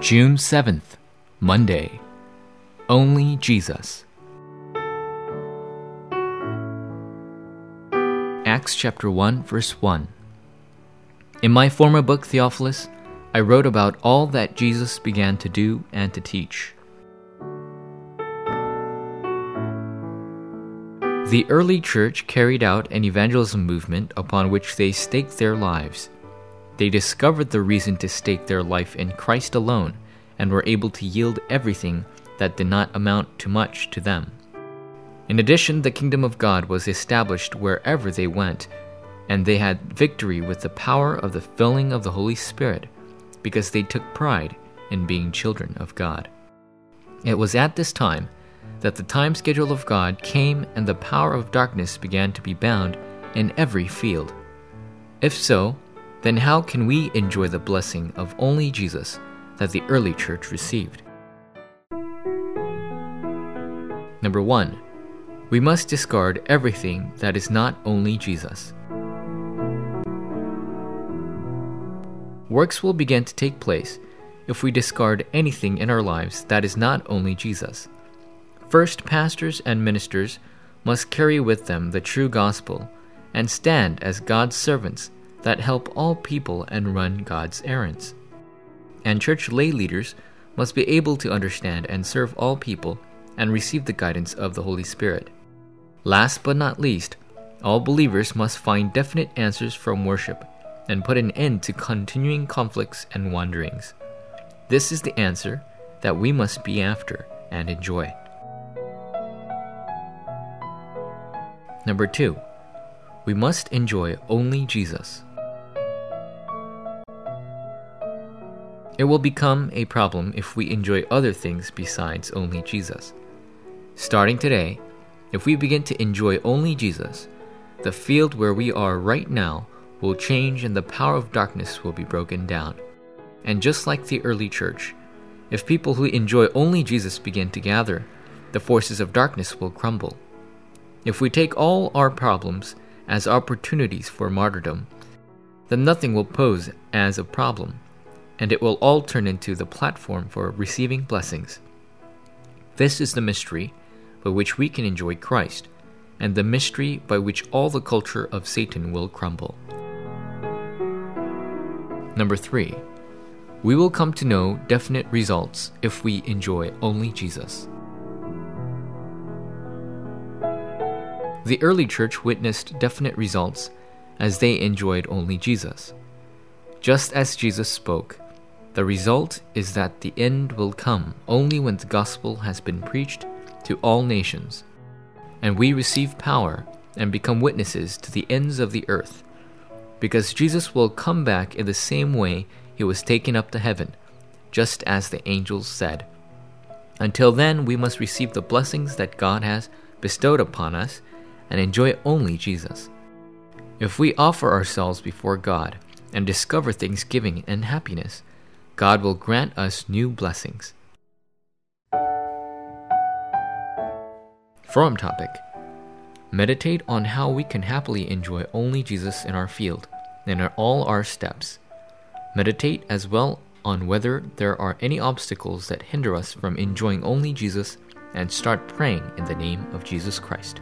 June 7th, Monday. Only Jesus. Acts chapter 1, verse 1. In my former book, Theophilus, I wrote about all that Jesus began to do and to teach. The early church carried out an evangelism movement upon which they staked their lives. They discovered the reason to stake their life in Christ alone and were able to yield everything that did not amount to much to them. In addition, the kingdom of God was established wherever they went, and they had victory with the power of the filling of the Holy Spirit, because they took pride in being children of God. It was at this time that the time schedule of God came and the power of darkness began to be bound in every field. If so, then how can we enjoy the blessing of only Jesus that the early church received? Number one, we must discard everything that is not only Jesus. Works will begin to take place if we discard anything in our lives that is not only Jesus. First, pastors and ministers must carry with them the true gospel and stand as God's servants that help all people and run God's errands. And church lay leaders must be able to understand and serve all people and receive the guidance of the Holy Spirit. Last but not least, all believers must find definite answers from worship and put an end to continuing conflicts and wanderings. This is the answer that we must be after and enjoy. Number two, we must enjoy only Jesus. It will become a problem if we enjoy other things besides only Jesus. Starting today, if we begin to enjoy only Jesus, the field where we are right now will change and the power of darkness will be broken down. And just like the early church, if people who enjoy only Jesus begin to gather, the forces of darkness will crumble. If we take all our problems as opportunities for martyrdom, then nothing will pose as a problem, and it will all turn into the platform for receiving blessings. This is the mystery by which we can enjoy Christ, and the mystery by which all the culture of Satan will crumble. Number three, we will come to know definite results if we enjoy only Jesus. The early church witnessed definite results as they enjoyed only Jesus. Just as Jesus spoke, the result is that the end will come only when the gospel has been preached to all nations, and we receive power and become witnesses to the ends of the earth, because Jesus will come back in the same way he was taken up to heaven, just as the angels said. Until then, we must receive the blessings that God has bestowed upon us and enjoy only Jesus. If we offer ourselves before God and discover thanksgiving and happiness, God will grant us new blessings. Forum topic Meditate on how we can happily enjoy only Jesus in our field and in all our steps. Meditate as well on whether there are any obstacles that hinder us from enjoying only Jesus and start praying in the name of Jesus Christ.